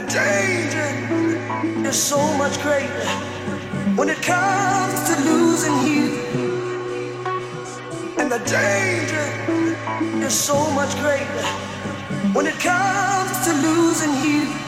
the danger is so much greater when it comes to losing you. And the danger is so much greater when it comes to losing you.